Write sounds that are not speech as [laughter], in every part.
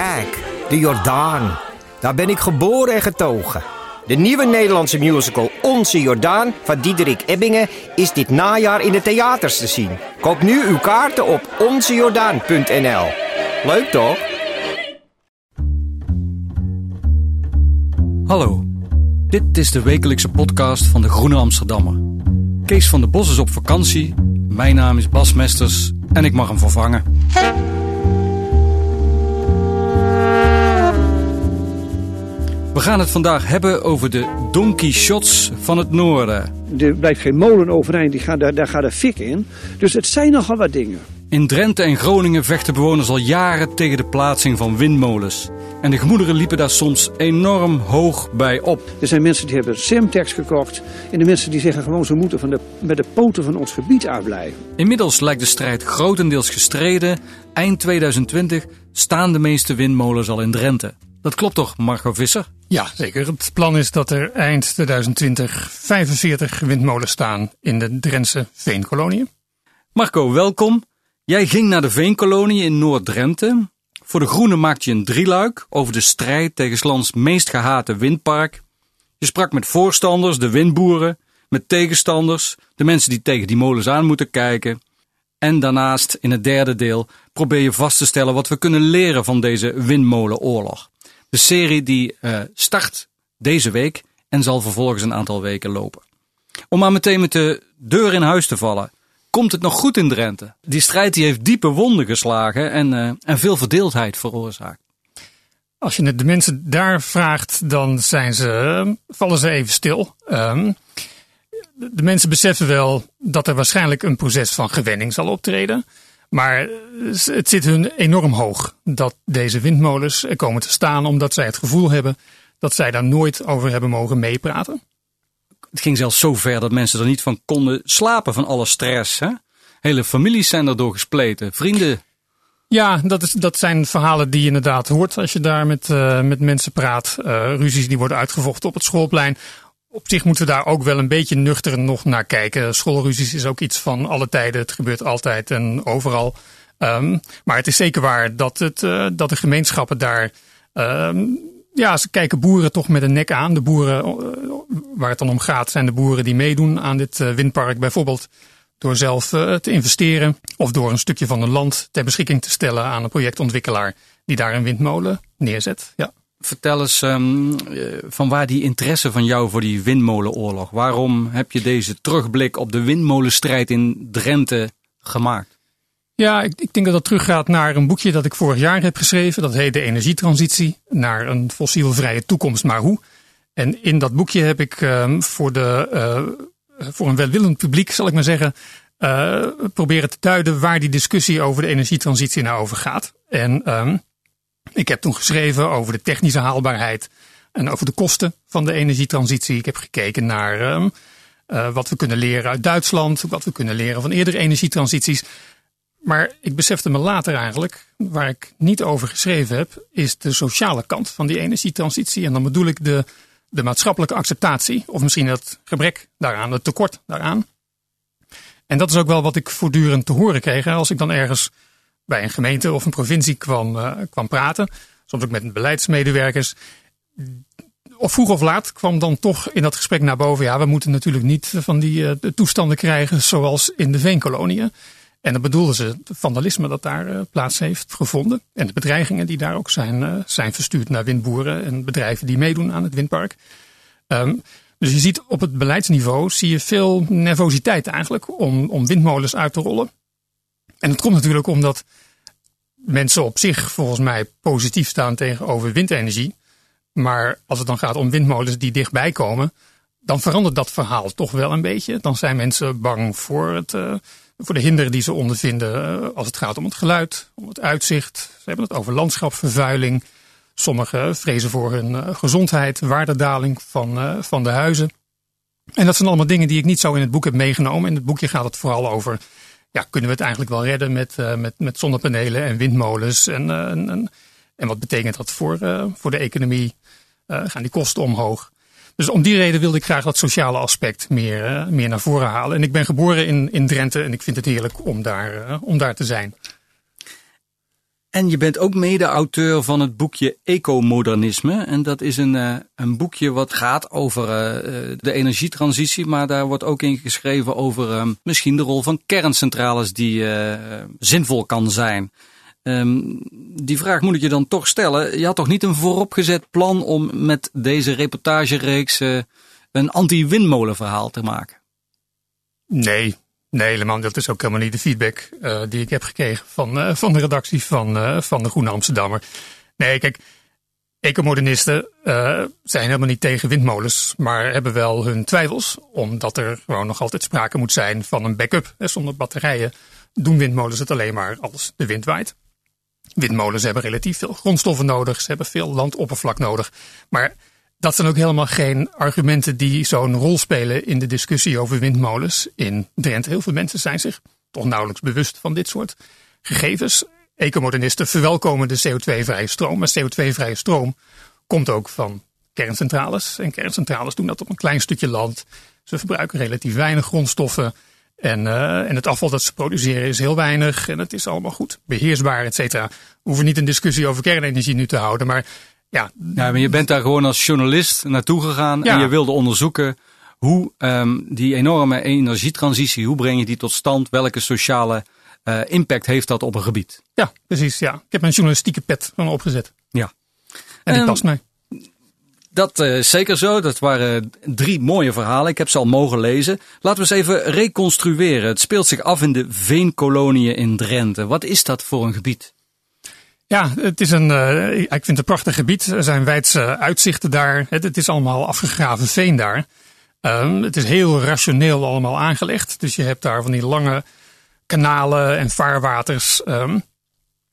Kijk, de Jordaan. Daar ben ik geboren en getogen. De nieuwe Nederlandse musical Onze Jordaan van Diederik Ebbingen is dit najaar in de theaters te zien. Koop nu uw kaarten op onzejordaan.nl. Leuk toch? Hallo, dit is de wekelijkse podcast van de Groene Amsterdammer. Kees van der Bos is op vakantie, mijn naam is Bas Mesters en ik mag hem vervangen. We gaan het vandaag hebben over de Donkey Shots van het Noorden. Er blijft geen molen overeind, die gaat, daar, daar gaat er fik in. Dus het zijn nogal wat dingen. In Drenthe en Groningen vechten bewoners al jaren tegen de plaatsing van windmolens. En de gemoederen liepen daar soms enorm hoog bij op. Er zijn mensen die hebben Semtex gekocht. En de mensen die zeggen gewoon ze moeten van de, met de poten van ons gebied afblijven. Inmiddels lijkt de strijd grotendeels gestreden. Eind 2020 staan de meeste windmolens al in Drenthe. Dat klopt toch, Marco Visser? Ja, zeker. Het plan is dat er eind 2020 45 windmolens staan in de Drentse veenkoloniën. Marco, welkom. Jij ging naar de Veenkolonie in Noord-Drenthe. Voor de Groenen maakte je een drieluik over de strijd tegen 's lands meest gehate windpark. Je sprak met voorstanders, de windboeren, met tegenstanders, de mensen die tegen die molens aan moeten kijken. En daarnaast, in het derde deel, probeer je vast te stellen wat we kunnen leren van deze windmolenoorlog. De serie die eh, start deze week en zal vervolgens een aantal weken lopen. Om maar meteen met de deur in huis te vallen. Komt het nog goed in Drenthe? Die strijd die heeft diepe wonden geslagen en, eh, en veel verdeeldheid veroorzaakt. Als je de mensen daar vraagt, dan zijn ze, eh, vallen ze even stil. Ehm, de mensen beseffen wel dat er waarschijnlijk een proces van gewenning zal optreden. Maar het zit hun enorm hoog dat deze windmolens er komen te staan, omdat zij het gevoel hebben dat zij daar nooit over hebben mogen meepraten. Het ging zelfs zo ver dat mensen er niet van konden slapen van alle stress. Hè? Hele families zijn daardoor gespleten, vrienden. Ja, dat, is, dat zijn verhalen die je inderdaad hoort als je daar met, uh, met mensen praat. Uh, ruzies die worden uitgevochten op het schoolplein. Op zich moeten we daar ook wel een beetje nuchter nog naar kijken. Schoolruzies is ook iets van alle tijden. Het gebeurt altijd en overal. Um, maar het is zeker waar dat, het, uh, dat de gemeenschappen daar. Um, ja, ze kijken boeren toch met een nek aan. De boeren waar het dan om gaat zijn de boeren die meedoen aan dit windpark. Bijvoorbeeld door zelf te investeren of door een stukje van hun land ter beschikking te stellen aan een projectontwikkelaar die daar een windmolen neerzet. Ja. Vertel eens um, van waar die interesse van jou voor die windmolenoorlog. Waarom heb je deze terugblik op de windmolenstrijd in Drenthe gemaakt? Ja, ik, ik denk dat dat teruggaat naar een boekje dat ik vorig jaar heb geschreven. Dat heet De Energietransitie naar een fossielvrije toekomst, maar hoe? En in dat boekje heb ik um, voor de uh, voor een welwillend publiek, zal ik maar zeggen, uh, proberen te duiden waar die discussie over de energietransitie nou over gaat. En um, ik heb toen geschreven over de technische haalbaarheid en over de kosten van de energietransitie. Ik heb gekeken naar um, uh, wat we kunnen leren uit Duitsland, wat we kunnen leren van eerdere energietransities. Maar ik besefte me later eigenlijk, waar ik niet over geschreven heb, is de sociale kant van die energietransitie. En dan bedoel ik de de maatschappelijke acceptatie, of misschien het gebrek daaraan, het tekort daaraan. En dat is ook wel wat ik voortdurend te horen kreeg als ik dan ergens bij een gemeente of een provincie kwam, uh, kwam praten. Soms ook met beleidsmedewerkers. Of vroeg of laat kwam dan toch in dat gesprek naar boven. Ja, we moeten natuurlijk niet van die uh, toestanden krijgen zoals in de veenkoloniën. En dan bedoelden ze het vandalisme dat daar uh, plaats heeft gevonden. En de bedreigingen die daar ook zijn, zijn verstuurd naar windboeren en bedrijven die meedoen aan het windpark. Um, dus je ziet op het beleidsniveau zie je veel nervositeit eigenlijk om, om windmolens uit te rollen. En het komt natuurlijk omdat mensen op zich volgens mij positief staan tegenover windenergie. Maar als het dan gaat om windmolens die dichtbij komen, dan verandert dat verhaal toch wel een beetje. Dan zijn mensen bang voor het, uh, voor de hinderen die ze ondervinden als het gaat om het geluid, om het uitzicht. Ze hebben het over landschapsvervuiling. Sommigen vrezen voor hun gezondheid, waardedaling van, van de huizen. En dat zijn allemaal dingen die ik niet zo in het boek heb meegenomen. In het boekje gaat het vooral over, ja, kunnen we het eigenlijk wel redden met, met, met zonnepanelen en windmolens? En, en, en wat betekent dat voor, voor de economie? gaan die kosten omhoog? Dus om die reden wilde ik graag dat sociale aspect meer, uh, meer naar voren halen. En ik ben geboren in, in Drenthe en ik vind het heerlijk om daar, uh, om daar te zijn. En je bent ook mede-auteur van het boekje Ecomodernisme. En dat is een, uh, een boekje wat gaat over de energietransitie. Maar daar wordt ook in geschreven over misschien de rol van kerncentrales die zinvol kan zijn. Um, die vraag moet ik je dan toch stellen. Je had toch niet een vooropgezet plan om met deze reportagereeks een anti-windmolenverhaal te maken? Nee, nee, helemaal. Dat is ook helemaal niet de feedback uh, die ik heb gekregen van, uh, van de redactie van, van de Groene Amsterdammer. Nee, kijk, ecomodernisten zijn helemaal niet tegen windmolens, maar hebben wel hun twijfels, omdat er gewoon nog altijd sprake moet zijn van een backup. Zonder batterijen doen windmolens het alleen maar als de wind waait. Windmolens hebben relatief veel grondstoffen nodig. Ze hebben veel landoppervlak nodig. Maar dat zijn ook helemaal geen argumenten die zo'n rol spelen in de discussie over windmolens in Drenthe. Heel veel mensen zijn zich toch nauwelijks bewust van dit soort gegevens. Ecomodernisten verwelkomen de CO2-vrije stroom. Maar CO2-vrije stroom komt ook van kerncentrales. En kerncentrales doen dat op een klein stukje land. Ze verbruiken relatief weinig grondstoffen. En, uh, en het afval dat ze produceren is heel weinig en het is allemaal goed beheersbaar, et cetera. We hoeven niet een discussie over kernenergie nu te houden, maar ja. Ja, maar je bent daar gewoon als journalist naartoe gegaan ja. en je wilde onderzoeken hoe um, die enorme energietransitie, hoe breng je die tot stand? Welke sociale uh, impact heeft dat op een gebied? Ja, precies. Ja. Ik heb mijn journalistieke pet van opgezet. Ja. En die um, past mij. Dat uh, zeker zo. Dat waren drie mooie verhalen. Ik heb ze al mogen lezen. Laten we eens even reconstrueren. Het speelt zich af in de veenkoloniën in Drenthe. Wat is dat voor een gebied? Ja, het is een, uh, ik vind het een prachtig gebied. Er zijn wijdse uitzichten daar. Het, het is allemaal afgegraven veen daar. Um, het is heel rationeel allemaal aangelegd. Dus je hebt daar van die lange kanalen en vaarwaters. Um,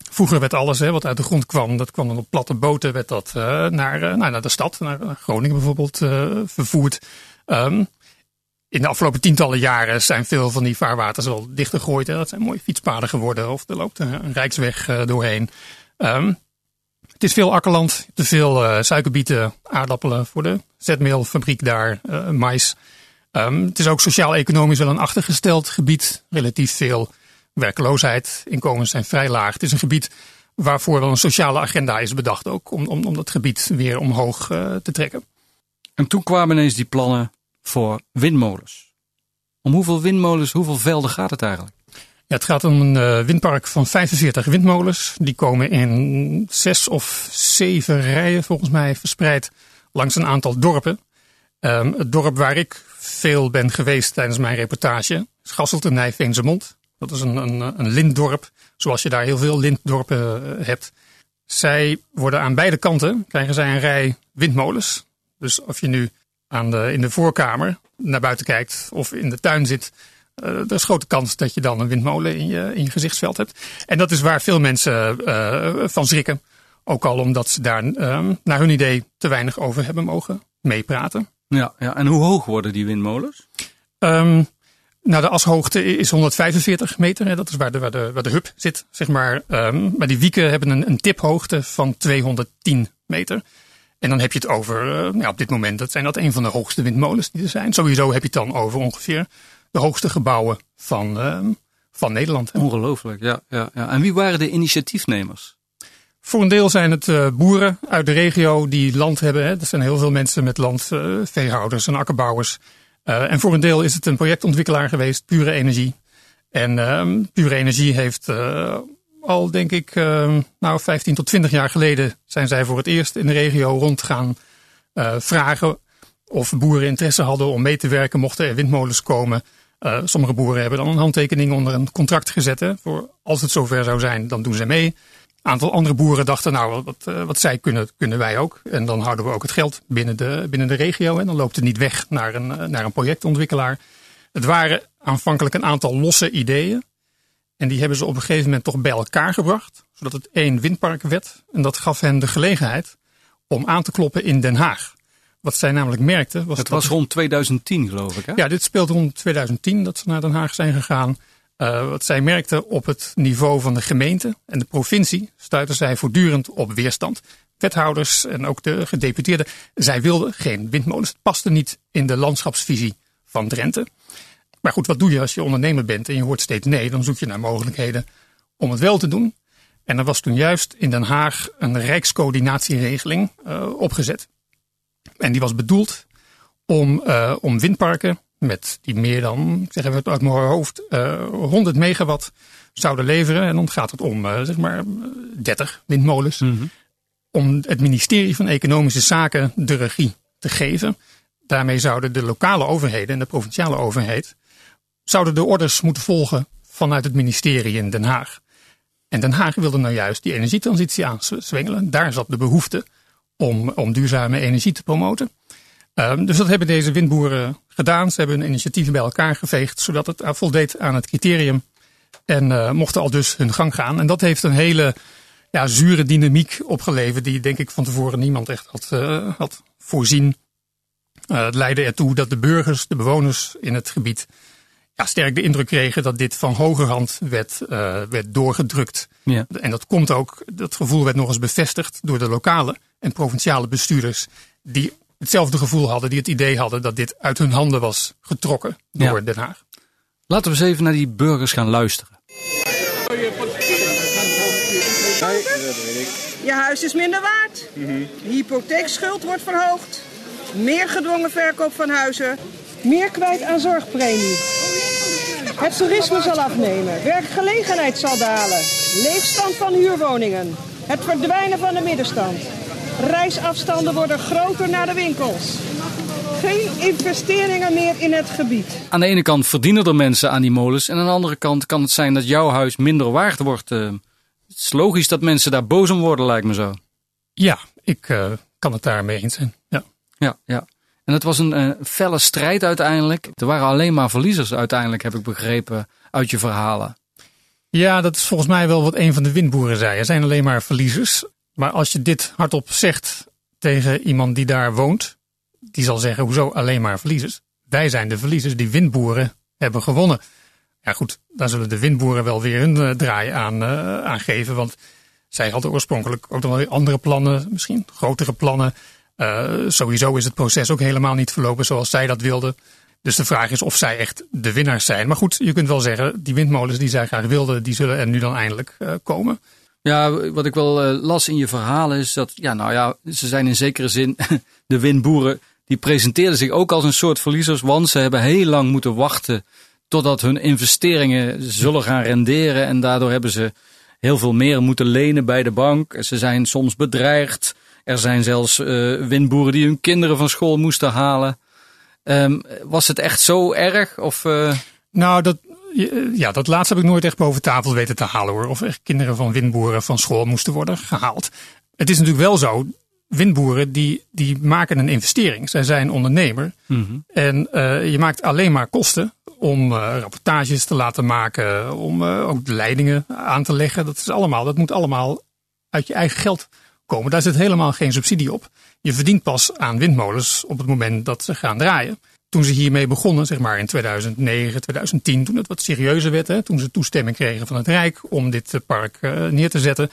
Vroeger werd alles hè, wat uit de grond kwam, dat kwam dan op platte boten, werd dat uh, naar, uh, naar de stad, naar Groningen bijvoorbeeld, vervoerd. Um, in de afgelopen tientallen jaren zijn veel van die vaarwaters al dichter gegooid. Hè. Dat zijn mooie fietspaden geworden of er loopt een rijksweg doorheen. Um, het is veel akkerland, te veel suikerbieten, aardappelen voor de zetmeelfabriek daar, mais. Um, het is ook sociaal-economisch wel een achtergesteld gebied, relatief veel werkloosheid, inkomens zijn vrij laag. Het is een gebied waarvoor wel een sociale agenda is bedacht ook, om, om, om dat gebied weer omhoog uh, te trekken. En toen kwamen ineens die plannen voor windmolens. Om hoeveel windmolens, hoeveel velden gaat het eigenlijk? Het gaat om een uh, windpark van 45 windmolens. Die komen in zes of zeven rijen volgens mij verspreid langs een aantal dorpen. Um, het dorp waar ik veel ben geweest tijdens mijn reportage is Gasselt en dat is een, een, een lintdorp, zoals je daar heel veel lintdorpen eh, hebt. Zij worden aan beide kanten, krijgen zij een rij windmolens. Dus of je nu aan de, in de voorkamer naar buiten kijkt of in de tuin zit, uh, er is grote kans dat je dan een windmolen in je, in je gezichtsveld hebt. En dat is waar veel mensen uh, van schrikken. Ook al omdat ze daar uh, naar hun idee te weinig over hebben mogen meepraten. Ja, ja, en hoe hoog worden die windmolens? Um, nou, de ashoogte is 145 meter. Hè. Dat is waar de, waar, de, waar de hub zit, zeg maar. Um, maar die wieken hebben een, een tiphoogte van 210 meter. En dan heb je het over, uh, ja, op dit moment, dat zijn dat een van de hoogste windmolens die er zijn. Sowieso heb je het dan over ongeveer de hoogste gebouwen van, uh, van Nederland. Ongelooflijk, ja, ja, ja. En wie waren de initiatiefnemers? Voor een deel zijn het uh, boeren uit de regio die land hebben. Hè. Er zijn heel veel mensen met land, veehouders en akkerbouwers uh, en voor een deel is het een projectontwikkelaar geweest, Pure Energie. En uh, Pure Energie heeft al, denk ik, uh, nou 15 tot 20 jaar geleden zijn zij voor het eerst in de regio rond gaan vragen of boeren interesse hadden om mee te werken mochten er windmolens komen. sommige boeren hebben dan een handtekening onder een contract gezet. Voor als het zover zou zijn, dan doen ze mee aantal andere boeren dachten, nou, wat, eh, wat zij kunnen, kunnen wij ook. En dan houden we ook het geld binnen de, binnen de regio. En dan loopt het niet weg naar een, eh, naar een projectontwikkelaar. Het waren aanvankelijk een aantal losse ideeën. En die hebben ze op een gegeven moment toch bij elkaar gebracht. Zodat het één windpark werd. En dat gaf hen de gelegenheid om aan te kloppen in Den Haag. Wat zij namelijk merkten. Was Het dat was rond 2010 geloof ik hè? ja, dit speelt rond 2010 dat ze naar Den Haag zijn gegaan. Uh, wat zij merkten op het niveau van de gemeente en de provincie stuiten zij voortdurend op weerstand. Wethouders en ook de gedeputeerden, zij wilden geen windmolens. Het paste niet in de landschapsvisie van Drenthe. Maar goed, wat doe je als je ondernemer bent en je hoort steeds nee? Dan zoek je naar mogelijkheden om het wel te doen. En er was toen juist in Den Haag een rijkscoördinatieregeling uh, opgezet. En die was bedoeld om, uh, om windparken met die meer dan, ik zeg even uit mijn hoofd, uh, 100 megawatt zouden leveren. En dan gaat het om uh, zeg maar 30 windmolens. Mm -hmm. Om het ministerie van Economische Zaken de regie te geven. Daarmee zouden de lokale overheden en de provinciale overheid zouden de orders moeten volgen vanuit het ministerie in Den Haag. En Den Haag wilde nou juist die energietransitie aanzwengelen. Daar zat de behoefte om, om duurzame energie te promoten. Um, dus dat hebben deze windboeren gedaan. Ze hebben hun initiatieven bij elkaar geveegd, zodat het voldeed aan het criterium. En uh, mochten al dus hun gang gaan. En dat heeft een hele ja, zure dynamiek opgeleverd, die denk ik van tevoren niemand echt had, uh, had voorzien. Uh, het leidde ertoe dat de burgers, de bewoners in het gebied, ja, sterk de indruk kregen dat dit van hogerhand werd, uh, werd doorgedrukt. Ja. En dat komt ook, dat gevoel werd nog eens bevestigd door de lokale en provinciale bestuurders, die hetzelfde gevoel hadden, die het idee hadden dat dit uit hun handen was getrokken door ja. Den Haag. Laten we eens even naar die burgers gaan luisteren. Je huis is minder waard. Mm -hmm. De hypotheekschuld wordt verhoogd. Meer gedwongen verkoop van huizen. Meer kwijt aan zorgpremie. Het toerisme zal afnemen. Werkgelegenheid zal dalen. Leegstand van huurwoningen. Het verdwijnen van de middenstand. Reisafstanden worden groter naar de winkels. Geen investeringen meer in het gebied. Aan de ene kant verdienen er mensen aan die molens. En aan de andere kant kan het zijn dat jouw huis minder waard wordt. Uh, het is logisch dat mensen daar boos om worden, lijkt me zo. Ja, ik uh, kan het daarmee eens zijn. Ja, ja. ja. En het was een uh, felle strijd uiteindelijk. Er waren alleen maar verliezers uiteindelijk, heb ik begrepen uit je verhalen. Ja, dat is volgens mij wel wat een van de windboeren zei. Er zijn alleen maar verliezers. Maar als je dit hardop zegt tegen iemand die daar woont, die zal zeggen: hoezo alleen maar verliezers? Wij zijn de verliezers. Die windboeren hebben gewonnen. Ja, goed, daar zullen de windboeren wel weer een uh, draai aan, uh, aan geven. Want zij hadden oorspronkelijk ook nog wel andere plannen, misschien grotere plannen. Uh, sowieso is het proces ook helemaal niet verlopen zoals zij dat wilden. Dus de vraag is of zij echt de winnaars zijn. Maar goed, je kunt wel zeggen, die windmolens die zij graag wilden, die zullen er nu dan eindelijk komen. Ja, wat ik wel uh, las in je verhaal is dat, ja, nou ja, ze zijn in zekere zin, [laughs] de windboeren, die presenteerden zich ook als een soort verliezers, want ze hebben heel lang moeten wachten totdat hun investeringen zullen gaan renderen. En daardoor hebben ze heel veel meer moeten lenen bij de bank. Ze zijn soms bedreigd. Er zijn zelfs uh, windboeren die hun kinderen van school moesten halen. Um, was het echt zo erg? Of, uh... Nou, dat, ja, dat laatste heb ik nooit echt boven tafel weten te halen hoor. Of echt kinderen van windboeren van school moesten worden gehaald. Het is natuurlijk wel zo. Windboeren die, die maken een investering. Zij zijn ondernemer. Mm -hmm. En uh, je maakt alleen maar kosten om uh, rapportages te laten maken. Om uh, ook de leidingen aan te leggen. Dat, is allemaal, dat moet allemaal uit je eigen geld komen. Daar zit helemaal geen subsidie op. Je verdient pas aan windmolens op het moment dat ze gaan draaien toen ze hiermee begonnen, zeg maar in 2009, 2010, toen het wat serieuzer werd, hè, toen ze toestemming kregen van het Rijk om dit park uh, neer te zetten.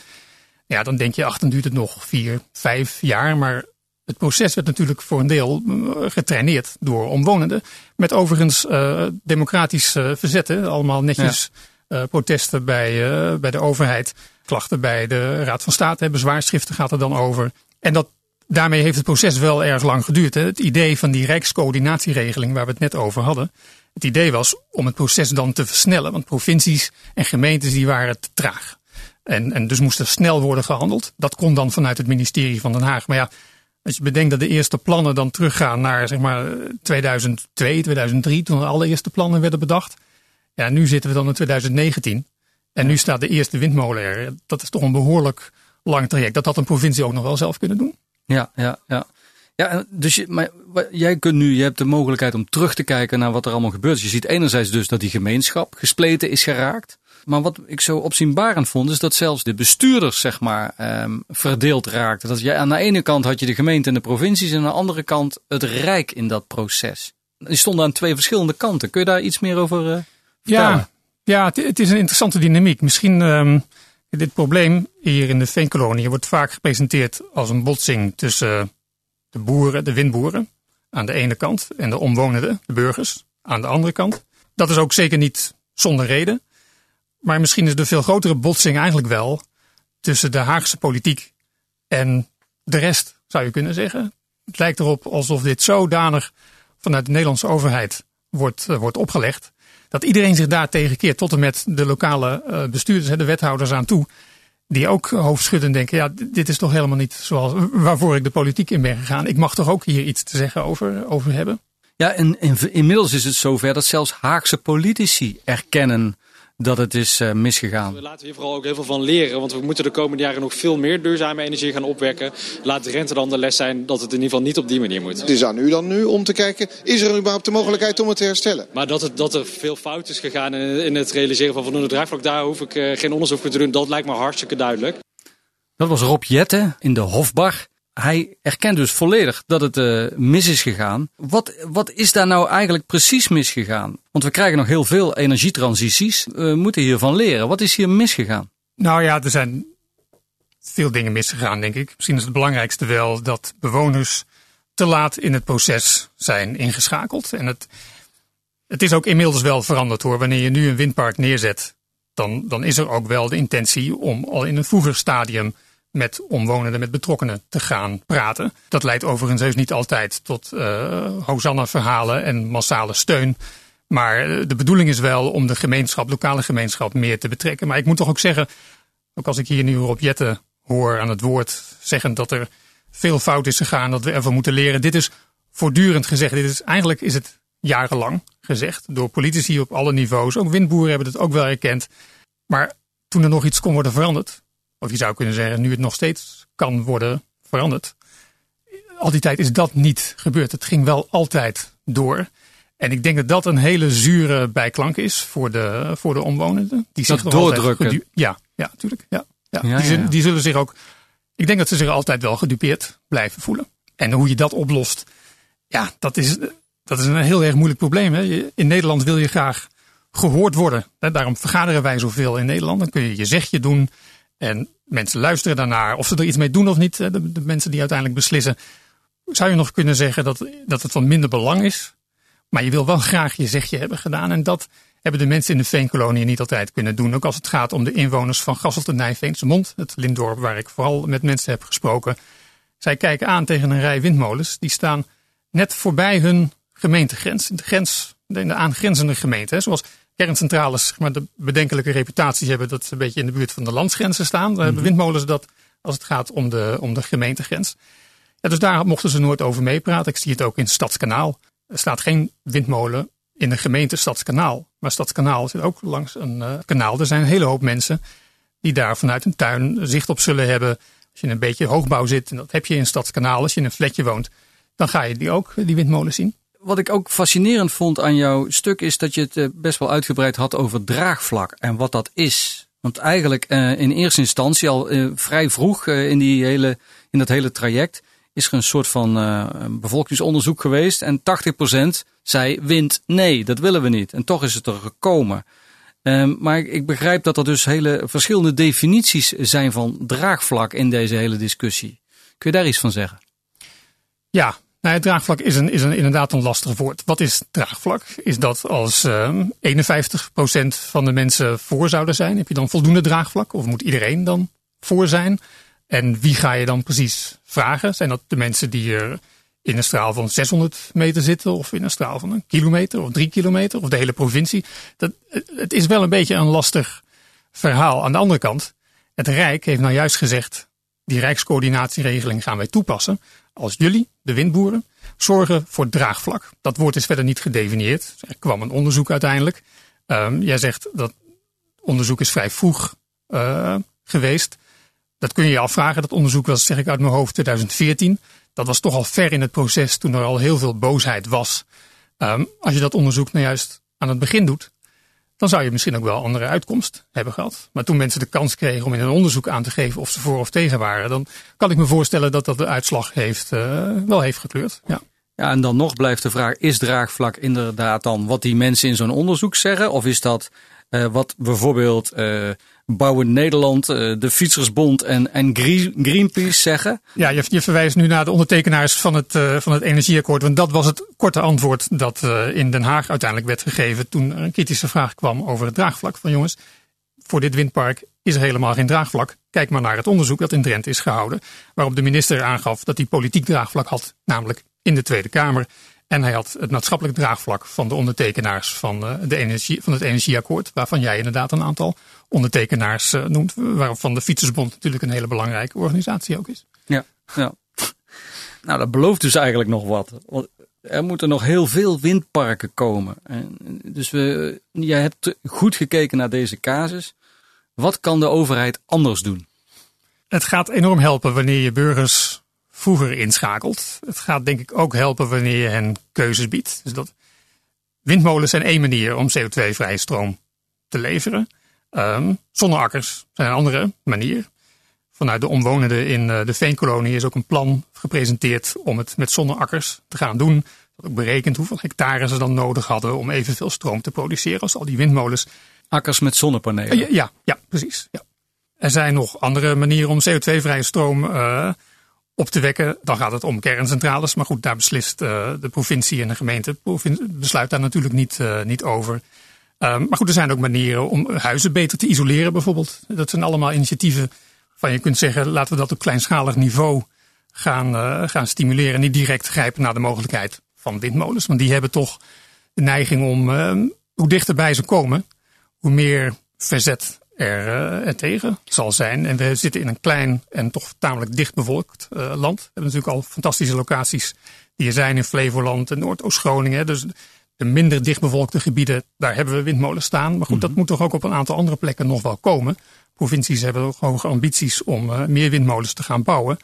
Ja, dan denk je, ach, dan duurt het nog vier, vijf jaar. Maar het proces werd natuurlijk voor een deel getraineerd door omwonenden. Met overigens uh, democratisch uh, verzetten, allemaal netjes ja. protesten bij, bij de overheid. Klachten bij de Raad van State, bezwaarschriften gaat er dan over. En dat daarmee heeft het proces wel erg lang geduurd. Hè. Het idee van die rijkscoördinatieregeling waar we het net over hadden. Het idee was om het proces dan te versnellen. Want provincies en gemeentes die waren te traag. En, en dus moest er snel worden gehandeld. Dat kon dan vanuit het ministerie van Den Haag. Maar ja, als je bedenkt dat de eerste plannen dan teruggaan naar zeg maar 2002, 2003. Toen de allereerste plannen werden bedacht. Ja, nu zitten we dan in 2019. En nu staat de eerste windmolen er. Dat is toch een behoorlijk lang traject. Dat had een provincie ook nog wel zelf kunnen doen. Ja, ja, ja. Ja, dus je, maar, jij kunt nu, je hebt de mogelijkheid om terug te kijken naar wat er allemaal gebeurt. Je ziet enerzijds dus dat die gemeenschap gespleten is geraakt. Maar wat ik zo opzienbarend vond, is dat zelfs de bestuurders, zeg maar, um, verdeeld raakten. Dat je, aan de ene kant had je de gemeente en de provincies en aan de andere kant het Rijk in dat proces. Die stonden aan twee verschillende kanten. Kun je daar iets meer over uh, Ja, ja het, is een interessante dynamiek. Misschien um, dit probleem hier in de Veenkolonie wordt vaak gepresenteerd als een botsing tussen de boeren, de windboeren, aan de ene kant en de omwonenden, de burgers, aan de andere kant. Dat is ook zeker niet zonder reden. Maar misschien is de veel grotere botsing eigenlijk wel tussen de Haagse politiek en de rest, zou je kunnen zeggen. Het lijkt erop alsof dit zodanig vanuit de Nederlandse overheid wordt, uh, wordt opgelegd. Dat iedereen zich daar tegen keert, tot en met de lokale uh, bestuurders, de wethouders aan toe. Die ook hoofdschudden denken, ja, dit is toch helemaal niet zoals waarvoor ik de politiek in ben gegaan. Ik mag toch ook hier iets te zeggen over, over hebben. Ja, en, en inmiddels is het zover dat zelfs Haagse politici erkennen dat het is uh, misgegaan. We laten hier vooral ook heel veel van leren, want we moeten de komende jaren nog veel meer duurzame energie gaan opwekken. Laat de rente dan de les zijn dat het in ieder geval niet op die manier moet. Het is aan u dan nu om te kijken, is er überhaupt de mogelijkheid om het te herstellen? Maar dat, het, dat er veel fout is gegaan in, het realiseren van voldoende draagvlak, daar hoef ik uh, geen onderzoek voor te doen. Dat lijkt me hartstikke duidelijk. Dat was Rob Jette in de Hofbar. Hij erkent dus volledig dat het uh, mis is gegaan. Wat, wat is daar nou eigenlijk precies misgegaan? Want we krijgen nog heel veel energietransities. We moeten hiervan leren. Wat is hier misgegaan? Nou ja, er zijn veel dingen misgegaan, denk ik. Misschien is het belangrijkste wel dat bewoners te laat in het proces zijn ingeschakeld. En het, het is ook inmiddels wel veranderd hoor. Wanneer je nu een windpark neerzet, dan, dan is er ook wel de intentie om al in een vroeger stadium met omwonenden, met betrokkenen te gaan praten. Dat leidt overigens heus niet altijd tot uh, Hosanna-verhalen en massale steun. Maar eh, de bedoeling is wel om de gemeenschap, lokale gemeenschap, meer te betrekken. Maar ik moet toch ook zeggen, ook als ik hier nu op Jette hoor aan het woord zeggen dat er veel fout is gegaan, dat we ervan moeten leren. Dit is voortdurend gezegd. Dit is, eigenlijk is het jarenlang gezegd door politici op alle niveaus. Ook windboeren hebben het ook wel erkend. Maar toen er nog iets kon worden veranderd, of je zou kunnen zeggen, nu het nog steeds kan worden veranderd. Al die tijd is dat niet gebeurd. Het ging wel altijd door. En ik denk dat dat een hele zure bijklank is voor de, voor de omwonenden. Die dat doordrukken. Ja, ja, natuurlijk. Ja, ja. ja, die, ja. die zullen zich ook. Ik denk dat ze zich altijd wel gedupeerd blijven voelen. En hoe je dat oplost, ja, dat is, dat is een heel erg moeilijk probleem. Hè. In Nederland wil je graag gehoord worden. Daarom vergaderen wij zoveel in Nederland. Dan kun je je zegje doen. En mensen luisteren daarnaar. Of ze er iets mee doen of niet, de, mensen die uiteindelijk beslissen. Zou je nog kunnen zeggen dat, dat het van minder belang is. Maar je wil wel graag je zegje hebben gedaan. En dat hebben de mensen in de veenkolonie niet altijd kunnen doen. Ook als het gaat om de inwoners van Gasselt en Nijveense Mond. Het Lindorp waar ik vooral met mensen heb gesproken. Zij kijken aan tegen een rij windmolens. Die staan net voorbij hun gemeentegrens. De grens, de aangrenzende gemeente. Zoals kerncentrales maar de bedenkelijke reputatie hebben dat ze een beetje in de buurt van de landsgrenzen staan. Dan hebben mhm. windmolens dat als het gaat om de, om de gemeentegrens. Ja, dus daar mochten ze nooit over meepraten. Ik zie het ook in Stadskanaal. Er staat geen windmolen in de gemeente Stadskanaal. Maar Stadskanaal zit ook langs een uh, kanaal. Er zijn een hele hoop mensen die daar vanuit een tuin zicht op zullen hebben. Als je in een beetje hoogbouw zit, en dat heb je in Stadskanaal, als je in een flatje woont, dan ga je die ook, die windmolen zien wat ik ook fascinerend vond aan jouw stuk is dat je het eh, best wel uitgebreid had over draagvlak en wat dat is. Want eigenlijk uh, in eerste instantie al uh, vrij vroeg in, die hele, in dat hele traject is er een soort van bevolkingsonderzoek geweest. En 80% zei wind nee, dat willen we niet. En toch is het er gekomen. Ehm, maar ik begrijp dat er dus hele verschillende definities zijn van draagvlak in deze hele discussie. Kun je daar iets van zeggen? Ja, nou, het draagvlak is, een, is een, inderdaad een lastig woord. Wat is draagvlak? Is dat als uh, ehm, 51% van de mensen voor zouden zijn, heb je dan voldoende draagvlak? Of moet iedereen dan voor zijn? En wie ga je dan precies vragen? Zijn dat de mensen die er in een straal van 600 meter zitten, of in een straal van een kilometer of drie kilometer, of de hele provincie? Dat, het is wel een beetje een lastig verhaal. Aan de andere kant, het Rijk heeft nou juist gezegd: die Rijkscoördinatieregeling gaan wij toepassen als jullie, de windboeren, zorgen voor draagvlak. Dat woord is verder niet gedefinieerd. Er kwam een onderzoek uiteindelijk. Um, jij zegt dat onderzoek is vrij vroeg uh, geweest. Dat kun je je afvragen. Dat onderzoek was, zeg ik uit mijn hoofd, 2014. Dat was toch al ver in het proces toen er al heel veel boosheid was. Um, als je dat onderzoek nou juist aan het begin doet, dan zou je misschien ook wel andere uitkomst hebben gehad. Maar toen mensen de kans kregen om in een onderzoek aan te geven of ze voor of tegen waren, dan kan ik me voorstellen dat dat de uitslag heeft, uh, wel heeft gekleurd. Ja. Ja, en dan nog blijft de vraag: is draagvlak inderdaad dan wat die mensen in zo'n onderzoek zeggen? Of is dat uh, wat bijvoorbeeld uh, Bouwen Nederland, uh, de Fietsersbond en, en Greenpeace zeggen? Ja, je, je verwijst nu naar de ondertekenaars van het, van het energieakkoord. Want dat was het korte antwoord dat in Den Haag uiteindelijk werd gegeven toen er een kritische vraag kwam over het draagvlak. Van jongens, voor dit windpark is er helemaal geen draagvlak. Kijk maar naar het onderzoek dat in Drenthe is gehouden. Waarop de minister aangaf dat hij politiek draagvlak had, namelijk in de Tweede Kamer. En hij had het maatschappelijk draagvlak van de ondertekenaars van, uh, de energie, van het energieakkoord. Waarvan jij inderdaad een aantal ondertekenaars uh, noemt. Waarvan de Fietsersbond natuurlijk een hele belangrijke organisatie ook is. Ja, ja. nou, dat belooft dus eigenlijk nog wat. Want er moeten nog heel veel windparken komen. En dus we, jij hebt goed gekeken naar deze casus. Wat kan de overheid anders doen? Het gaat enorm helpen wanneer je burgers vroeger inschakelt. Het gaat denk ik ook helpen wanneer je hen keuzes biedt. Dus dat windmolens zijn één manier om CO2-vrije stroom te leveren. Um, zonneakkers zijn een andere manier. Vanuit de omwonenden in eh, de Veenkolonie is ook een plan gepresenteerd om het met zonneakkers te gaan doen. Dat ook berekend hoeveel hectare ze dan nodig hadden om evenveel stroom te produceren als al die windmolens. Akkers met zonnepanelen? Ja, ja, ja precies. Ja. Er zijn nog andere manieren om CO2-vrije stroom uh, op te wekken. Dan gaat het om kerncentrales. Maar goed, daar beslist uh, de provincie en de gemeente besluit daar natuurlijk niet, uh, niet over. Um, maar goed, er zijn ook manieren om huizen beter te isoleren bijvoorbeeld. Dat zijn allemaal initiatieven van je kunt zeggen, laten we dat op kleinschalig niveau gaan, uh, gaan stimuleren. Niet direct grijpen naar de mogelijkheid van windmolens. Want die hebben toch de neiging om, hoe dichterbij ze komen, hoe meer verzet er, uh, er tegen zal zijn. En we zitten in een klein en toch tamelijk dicht bevolkt uh, land. We hebben natuurlijk al fantastische locaties die er zijn in Flevoland en Noordoost-Groningen. Dus de minder dichtbevolkte gebieden, daar hebben we windmolens staan. Maar goed, mm -hmm. dat moet toch ook op een aantal andere plekken nog wel komen. Provincies hebben ook hoge ambities om uh, meer windmolens te gaan bouwen.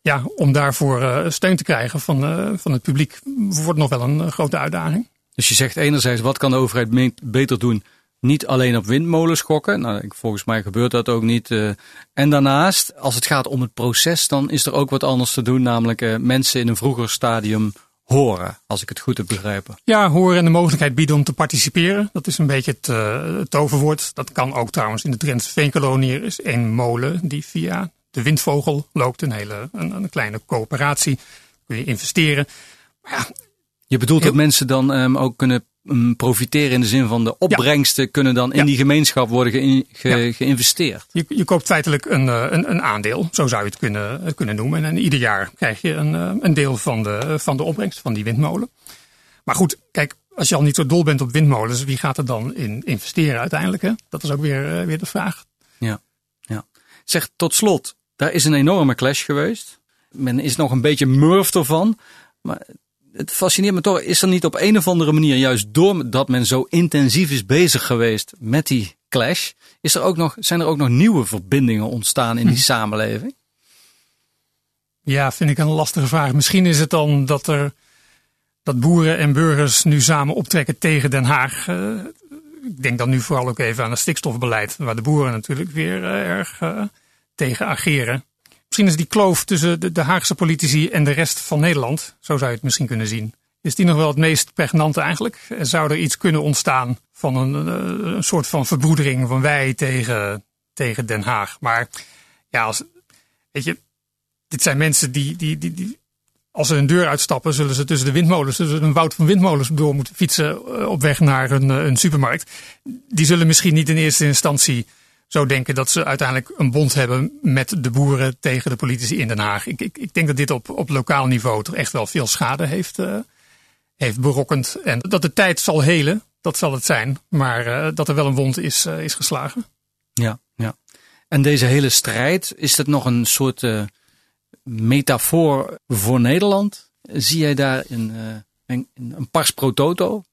Ja, om daarvoor steun te krijgen van, van het publiek wordt nog wel een grote uitdaging. Dus je zegt enerzijds, wat kan de overheid beter doen niet alleen op windmolens gokken. Nou, volgens mij gebeurt dat ook niet. Uh, en daarnaast, als het gaat om het proces, dan is er ook wat anders te doen. Namelijk uh, mensen in een vroeger stadium horen, als ik het goed heb begrepen. Ja, horen en de mogelijkheid bieden om te participeren. Dat is een beetje het, uh, het toverwoord. Dat kan ook trouwens in de Drentse Veenkolonie. Er is één molen die via de Windvogel loopt. Een hele een, een kleine coöperatie. Kun je investeren. Maar ja, je bedoelt dat mensen dan um, ook kunnen profiteren in de zin van de opbrengsten ja. kunnen dan in ja. die gemeenschap worden ge ge ja. geïnvesteerd. Je, je, koopt feitelijk een, een, een, aandeel, zo zou je het kunnen, kunnen noemen. En ieder jaar krijg je een, een deel van de, van de opbrengst van die windmolen. Maar goed, kijk, als je al niet zo dol bent op windmolens, wie gaat er dan in investeren uiteindelijk? Hè? Dat is ook weer, weer de vraag. Ja, ja. Zeg tot slot, daar is een enorme clash geweest. Men is nog een beetje murf ervan. Maar het fascineert me toch, is er niet op een of andere manier, juist doordat men zo intensief is bezig geweest met die clash, is er ook nog, zijn er ook nog nieuwe verbindingen ontstaan in die hm. samenleving? Ja, vind ik een lastige vraag. Misschien is het dan dat er dat boeren en burgers nu samen optrekken tegen Den Haag. Uh, ik denk dan nu vooral ook even aan het stikstofbeleid, waar de boeren natuurlijk weer uh, erg uh, tegen ageren. Misschien is die kloof tussen de, de Haagse politici en de rest van Nederland, zo zou je het misschien kunnen zien, is die nog wel het meest pregnante eigenlijk. Zou er iets kunnen ontstaan van een, een soort van verbroedering van wij tegen, tegen Den Haag. Maar ja, als, weet je, dit zijn mensen die, die, die, die als ze een deur uitstappen, zullen ze tussen de windmolens, tussen een woud van windmolens door moeten fietsen op weg naar een supermarkt. Die zullen misschien niet in eerste instantie zo denken dat ze uiteindelijk een bond hebben met de boeren tegen de politici in Den Haag. Ik, ik, ik denk dat dit op, op lokaal niveau toch echt wel veel schade heeft, uh, heeft berokkend. En dat de tijd zal helen, dat zal het zijn. Maar uh, dat er wel een wond is, uh, is geslagen. Ja, ja. En deze hele strijd, is dat nog een soort metafoor voor Nederland? Zie jij daar een, een, een pars pro toto?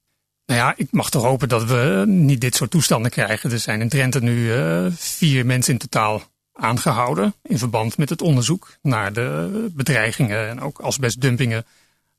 Nou ja, ik mag toch hopen dat we niet dit soort toestanden krijgen. Er zijn in Drenthe nu uh, vier mensen in totaal aangehouden in verband met het onderzoek naar de bedreigingen en ook asbestdumpingen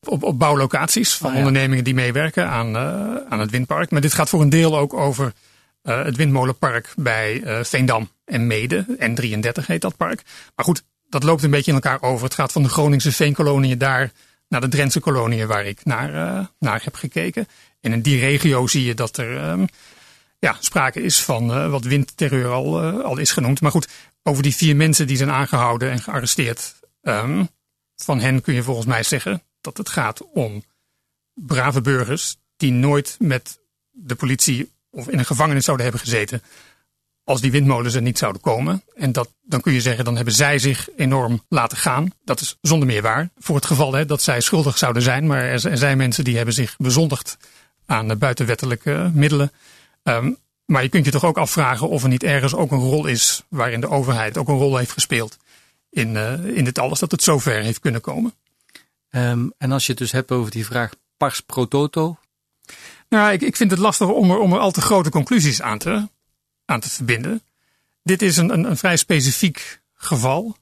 op, op bouwlocaties van Ah, ja. ondernemingen die meewerken aan, eh, aan het windpark. Maar dit gaat voor een deel ook over eh, het windmolenpark bij eh, Veendam en Mede. N33 heet dat park. Maar goed, dat loopt een beetje in elkaar over. Het gaat van de Groningse veenkoloniën daar naar de Drentse koloniën waar ik naar, eh, naar heb gekeken. En in die regio zie je dat er ehm, ja, sprake is van eh, wat windterreur al, eh, al is genoemd. Maar goed, over die vier mensen die zijn aangehouden en gearresteerd. ehm, van hen kun je volgens mij zeggen dat het gaat om brave burgers die nooit met de politie of in een gevangenis zouden hebben gezeten als die windmolens er niet zouden komen. En dat, dan kun je zeggen, dan hebben zij zich enorm laten gaan. Dat is zonder meer waar. Voor het geval hè, dat zij schuldig zouden zijn. Maar er, er zijn mensen die hebben zich bezondigd aan de buitenwettelijke middelen. Ehm, maar je kunt je toch ook afvragen of er niet ergens ook een rol is waarin de overheid ook een rol heeft gespeeld in, eh, in dit alles, dat het zover heeft kunnen komen. Ehm, en als je het dus hebt over die vraag pars pro toto. Nou, ik, ik vind het lastig om er, om er al te grote conclusies aan te, aan te verbinden. Dit is een, een, een vrij specifiek geval.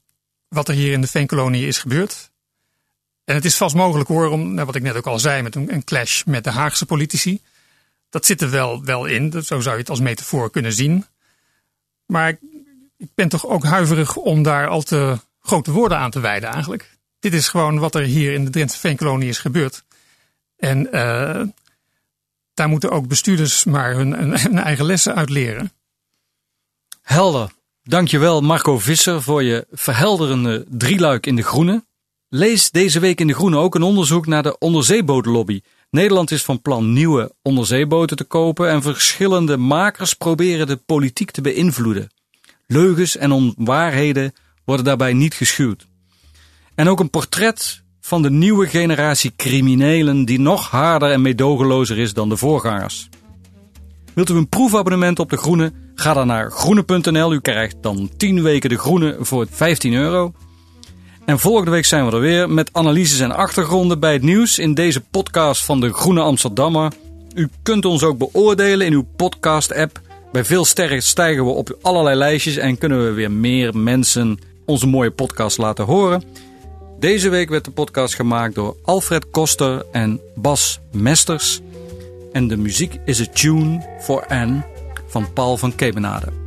Wat er hier in de Veenkolonie is gebeurd. En het is vast mogelijk hoor, om, nou, wat ik net ook al zei, met een, clash met de Haagse politici. Dat zit er wel, wel in. Zo zou je het als metafoor kunnen zien. Maar ik, ik ben toch ook huiverig om daar al te grote woorden aan te wijden eigenlijk. Dit is gewoon wat er hier in de Drentse Veenkolonie is gebeurd. En eh, daar moeten ook bestuurders maar hun eigen lessen uit leren. Helder. Dankjewel Marco Visser voor je verhelderende drieluik in de groene. Lees deze week in de groene ook een onderzoek naar de onderzeebootlobby. Nederland is van plan nieuwe onderzeeboten te kopen en verschillende makers proberen de politiek te beïnvloeden. Leugens en onwaarheden worden daarbij niet geschuwd. En ook een portret van de nieuwe generatie criminelen die nog harder en meedogenlozer is dan de voorgangers. Wilt u een proefabonnement op De Groene? Ga dan naar groene.nl. U krijgt dan 10 weken De Groene voor 15 euro. En volgende week zijn we er weer met analyses en achtergronden bij het nieuws in deze podcast van De Groene Amsterdammer. U kunt ons ook beoordelen in uw podcast-app. Bij veel sterren stijgen we op allerlei lijstjes en kunnen we weer meer mensen onze mooie podcast laten horen. Deze week werd de podcast gemaakt door Alfred Koster en Bas Mesters. En de muziek is A Tune for Anne van Paul van Kemenade.